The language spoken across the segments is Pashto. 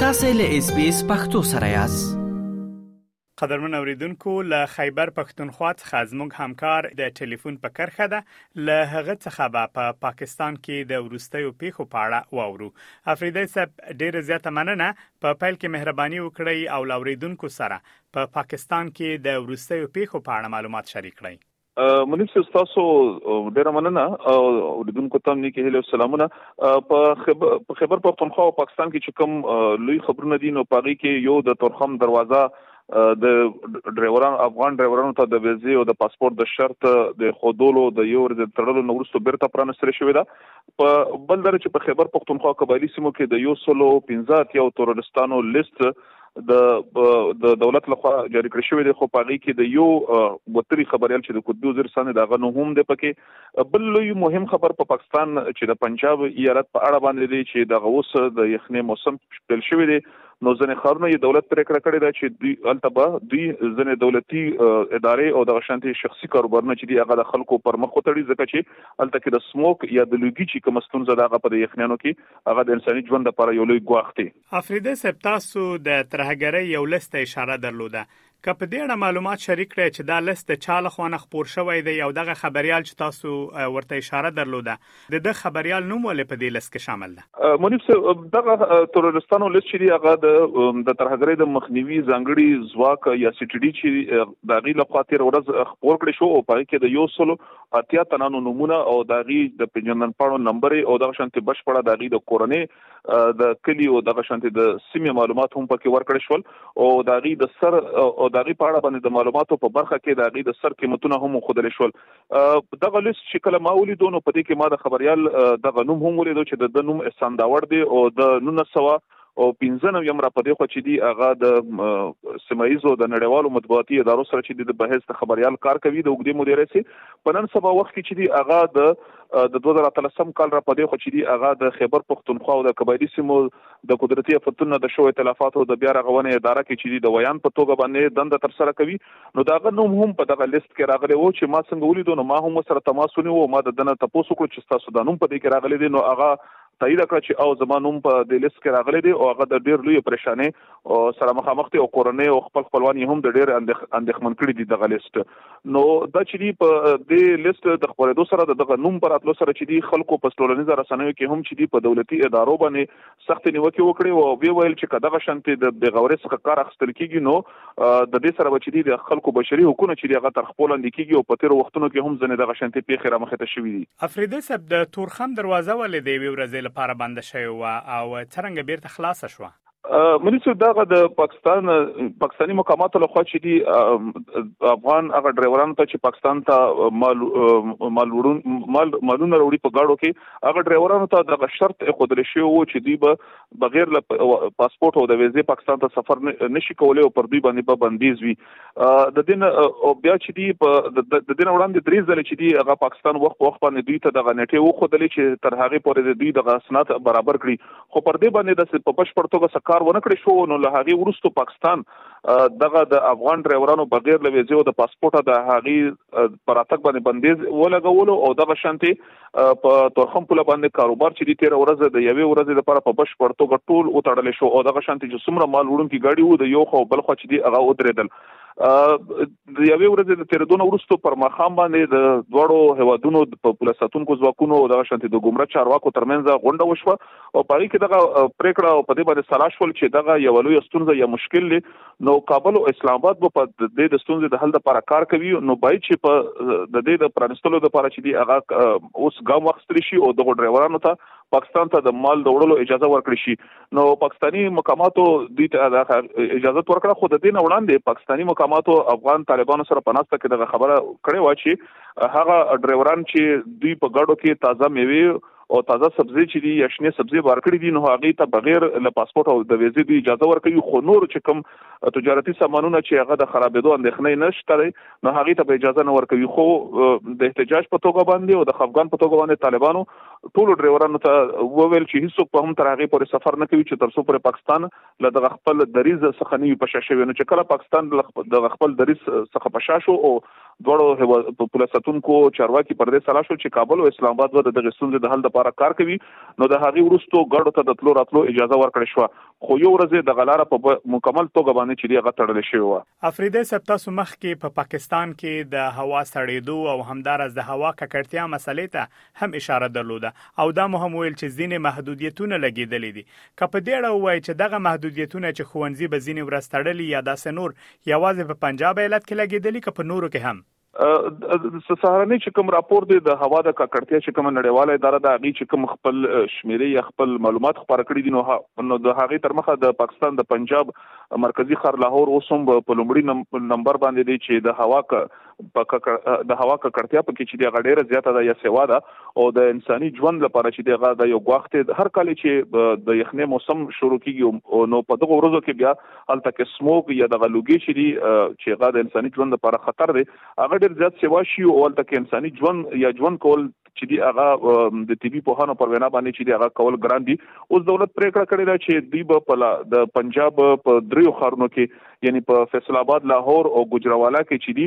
تاسو له اس بي اس پختو سره یاست قدرمن اوریدونکو له خیبر پښتونخوا څخه زموږ همکار د ټلیفون په کرخه ده له هغه څخه به په پا پاکستان کې د ورستیو پیښو په اړه واورو افریدی صاحب ډیره زیاته مننه په پیل کې مهرباني وکړئ او لاوریدونکو سره په پا پاکستان کې د ورستیو پیښو په اړه معلومات شریک کړئ منیب صاحب تاسو ډیره مننه او لیدونکو ته مې کې هیله سلامونه په خبر پښتونخوا او پاکستان کې چې کوم لوی خبرونه دي نو پاره کې یو د تورخم دروازه د ډرایورانو افغان ډرایورانو ته د ویزې او د پاسپورت د شرط د خودولو د یو ورځې تړلو نو ورسته بیرته پرانستل شوې ده په بل در چې په خبر پښتونخوا قبایلی سیمو کې د یو سلو 15 اتیا ترورستانو لیست د د دولت لخوا جاری کړی شوی دی خو پاغي کې د یو وتري خبريال چې د قطبي وزیر سند دغه نو هم د پکې بل لوی مهم خبر په پاکستان چې د پنجاب ایالت په اړه باندې دی چې د غوس د یخنې موسم پیل شوی دی نو ځنې خارونه یې دولت پریکړه کړې ده چې دوی التبه دوی ځنې دولتي ادارې او د شانتي شخصي کاروبارونه چې دی هغه د خلکو پر مخ وتړي ځکه چې الته کې د سموک یا د لوګي چې کوم ستونزه ده هغه په یخنانو کې هغه د انساني ژوند لپاره یو لوی ګواښ دی افریده صاحب تاسو د ترهګرۍ یو لست ته اشاره درلوده که په دې اړه معلومات شریک کړئ چې دا لست د چا لخوا نه خپور شوی دی او دغه خبریال چې تاسو ورته اشاره درلوده د د خبریال نوم ولې په دې لست کې شامل ده منیب صاحب دغه تروریستانو لست چې هغه د د ترهګرۍ د مخنیوي ځانګړي ځواک یا سی ټي ډي چې د غي لخوا تیر ورځ خپور کړی شو او پای کې د یو سلو اتیا تنانو نمونه او د غي د پنځندن پاڼو نمبر او د شانتي بشپړه د غي د کورنۍ د کلی او دغه شانتي د سیمې معلومات هم پکې ورکړ شول او دا غي د سر او دا غي په اړه باندې د معلوماتو په برخه کې دا غي د سر قیمتونه هم خودل شول دغه لیست چې کله ما ولیدو نو په دې کې ما د خبريال دغه نوم هم ولیدو چې د نوم احسان داوړ دی او د 1900 او 15 نومبر په دې خو چې دی هغه د سمایزو د نړیوالو مطبوعاتي ادارو سره چې د بحث د خبريال کار کوي د وګړي مدیر سي په نن سبا وخت کې چې دی هغه د د 2013 کال را پدې خو چې دی هغه د خیبر پښتونخوا او د قبایلی سیمو د قدرتي افتونو د شوې تلافاتو د بیا رغونې اداره کې چې دی د ویان په توګه باندې دنده تر سره کوي نو داغه نوم هم په دغه لیست کې راغلی وو چې ما څنګه ولیدو نو ما هم سره تماس ونیو ما د دنه تاسو کو چې تاسو د نوم په دې کې راغلی دی نو هغه تایید کړ چې او زما نوم په دې لیست کې راغلی دی او هغه د ډیر لوی پریشانې سره مخامخ دي او کورنۍ او خپل خپلوان هم د ډیر اندېښمن کړي دي دغه لیست نو دا چې دی په دې لیست د خبرېدو سره د دغه نوم پر اتلو سره چې دی خلکو په ټولنیزو رسنیو کې هم چې دی په دولتي ادارو باندې سخت نیوکه وکړي او وی ویل چې کداغه شانتي د بغوري څخه کار اخستل کیږي نو د دې سره چې دی د خلکو بشري حقوقو چې هغه تر خپل اند کیږي او په تیر وختونو کې هم ځنې دغه شانتي پیخره مخه ته شوې دي افریدی صاحب د تورخم دروازه ولې د وی ورځې لپاره بنده شوی و او څنګه بیرته خلاص شوه ملي صاحب دغه د پاکستان پاکستاني مقاماتو له خوا چې دي افغان هغه ډرایورانو ته چې پاکستان ته مال مال وړون مال مالونه وروړي په گاډو کې هغه ډرایورانو ته دغه شرط خودل شوی وو چې دوی به بغیر له پاسپورت او د ویزې پاکستان ته سفر نشي کولای او پر دوی باندې به بندیز وي د دین او بیا چې دی د دین وړاندې درې ځله چې دی هغه پاکستان وخت وخت باندې دوی ته د غنټې و خو دلې چې تر هغه پورې دوی د غسنات برابر کړي خو پر دې باندې د په بشپړ توګه سکار ونه کړی شو نو له هغه ورستو پاکستان دغه د افغان ډرایورانو بغیر لوي زیو د پاسپورت د هغه پراتک باندې بندیز ولګولو او دغه شانتي په تورخم پوله باندې کاروبار چې د تیر ورځ د یوې ورځې لپاره په بشپړ توګه ټول او تړل شو او دغه شانتي چې څومره مال وړونکي گاډي وو د یو خو بل خو چې دی هغه ودرېدل د یوې ورځې د تیرېدونو وروسته پر مخام باندې د دوړو هوادونو په پولیس ساتونکو ځواکونو او دغه شانتي د ګمرک چارواکو ترمنځ غونډه وشوه او په هغه کې دغه پریکړه او په دې باندې سلاح شول چې دغه یو لوی ستونزه یا مشکل نو کابل او اسلام آباد به په د دې د ستونزې د حل لپاره کار کوي نو باید چې په د دې د پرانستلو لپاره چې دی هغه اوس ګام واخستل شي او دغه ډرایورانو ته پاکستان ته د مال وړلو اجازه ورکړي شي نو پاکستانی مقاماتو د اجازه ورکړه خو د دین وړاندې پاکستانی مقاماتو افغان طالبانو سره پناسته کې د خبره کړې و چې هغه ډرایوران چې دوی په ګډو کې تازه میوي او تازه سبزی چې دی یا شنه سبزی ورکړي دي نو هغه ته بغیر له پاسپورت او د ویزې دی اجازه ورکوي خو نور چې کوم تجارتي سامانونه چې هغه د خرابېدو اندېښنې نشته نو هغه ته اجازه نه ورکوي خو د احتجاج په توګه باندې او د خفګان په توګه باندې طالبانو ټول ډرایورانو ته وویل چې هیڅوک په هم تر هغه پورې سفر نه کوي چې تر څو پر پاکستان له دغه خپل دریز څخه نیو پښه شوی نو چې کله پاکستان د خپل دریز څخه پښه شو او دوړو هیواد پولیس ساتونکو چارواکي پر دې سلا شو چې کابل او اسلام آباد به د دغه ستونزې د حل لپاره کار کوي نو د هغې وروسته ګړو ته د تلو راتلو اجازه ورکړې شو خو یو ورځ د غلاره په مکمل توګه باندې چې دی غتړل شوی و افریده سب تاسو مخ کې په پاکستان کې د هوا سړېدو او همدارس د هوا ککړتیا مسلې ته هم اشاره درلوده او دا مو هم ویل چې ځینې محدودیتونه لګیدلي دي. که په دې اړه ووایئ چې دغه محدودیتونه چې ښوونځي به ځینې ورځ تړلي یا داسې نور یوازې په پنجاب ایالت کې لګیدلي که په نورو کې هم؟ سهارنۍ چې کوم راپور دی د هوا د ککړتیا چې کوم نړیواله اداره د هغې چې کوم خپل شمیرې یا خپل معلومات خبره کړې دي نو نو د هغې تر مخه د پاکستان د پنجاب مرکزی ښار لاهور اوس هم په لومړي نمبر باندې دی چې د هوا په ککړ د هوا ککړتیا په کې چې د غډېره زیاته ده یا سیوا ده او د انساني ژوند لپاره چې دغه د یو غوښت هر کال چې د یخنې موسم شروع کیږي نو په دغه ورځو کې بیا هلته کې سموګ یا د غلوګي چې دی چې هغه د انساني ژوند لپاره خطر دی هغه ډېر زیات سیوا شي او هلته کې انساني ژوند یا ژوند کول چې دی هغه د طبي پوهانو پر وینا باندې چې دی هغه کول ګران دي اوس دولت پریکړه کړې ده چې دی به په د پنجاب په دریو خارونو کې یعنی په فیصل آباد لاهور او ګجراوالا کې چې دی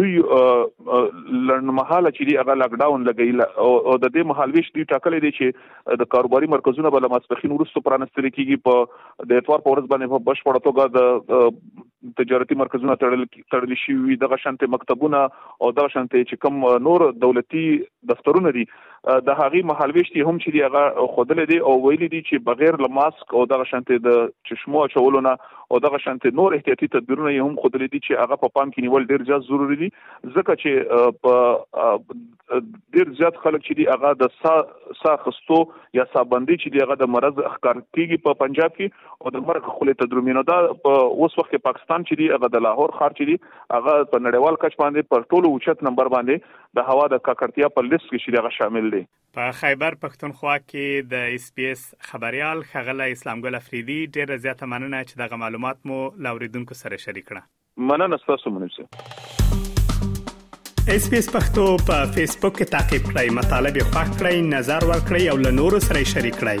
دوی لړنمحاله چې دی هغه لاک ډاون لګی او د دې مهال ویش دی ټاکلې دي چې د کاروباري مرکزونه به لمسپخین ورسره پرانستل کیږي په د اتوار په ورځ باندې په بشپړ توګه د تجارتي مرکزونه تړل تړل شي وي دغه شانته مکتبونه او دغه شانته چې کم نور دولتي دفترونه دي د هغي مهالويشتي هم چې هغه خودل دي او ویل دي چې بغیر له ماسک او دغه شانته د چشمو چولونه او دغه شانته نور احتیاطي تدبیرونه هم خودل دي چې هغه په پام کې نیول ډیر زیات ضروری دي ځکه چې په ډیر زیات خلک چې دی هغه د سا سا خستو یا سا بندي چې دی هغه د مرز اخکار کیږي په پنجاب کې او د مرګ خلې تدرومینو دا په اوس وخت کې پاکستان چې دی هغه د لاهور خار چې دی هغه په نړیوال کچ باندې پر ټولو اوچت نمبر باندې د هوا د ککړتیا په لیست کې شریغه شامل دی په خیبر پښتونخوا کې د اس پی اس خبريال خغله اسلام ګل افریدي ډیره زیاته مننه چې دغه معلومات مو لاوریدونکو سره شریک کړه مننه ستاسو مننه سي اس پی اس پختو په فیسبوک کې تا کې پلی مطلب یو فاک کړئ نظر ور کړئ او له نورو سره شریک کړئ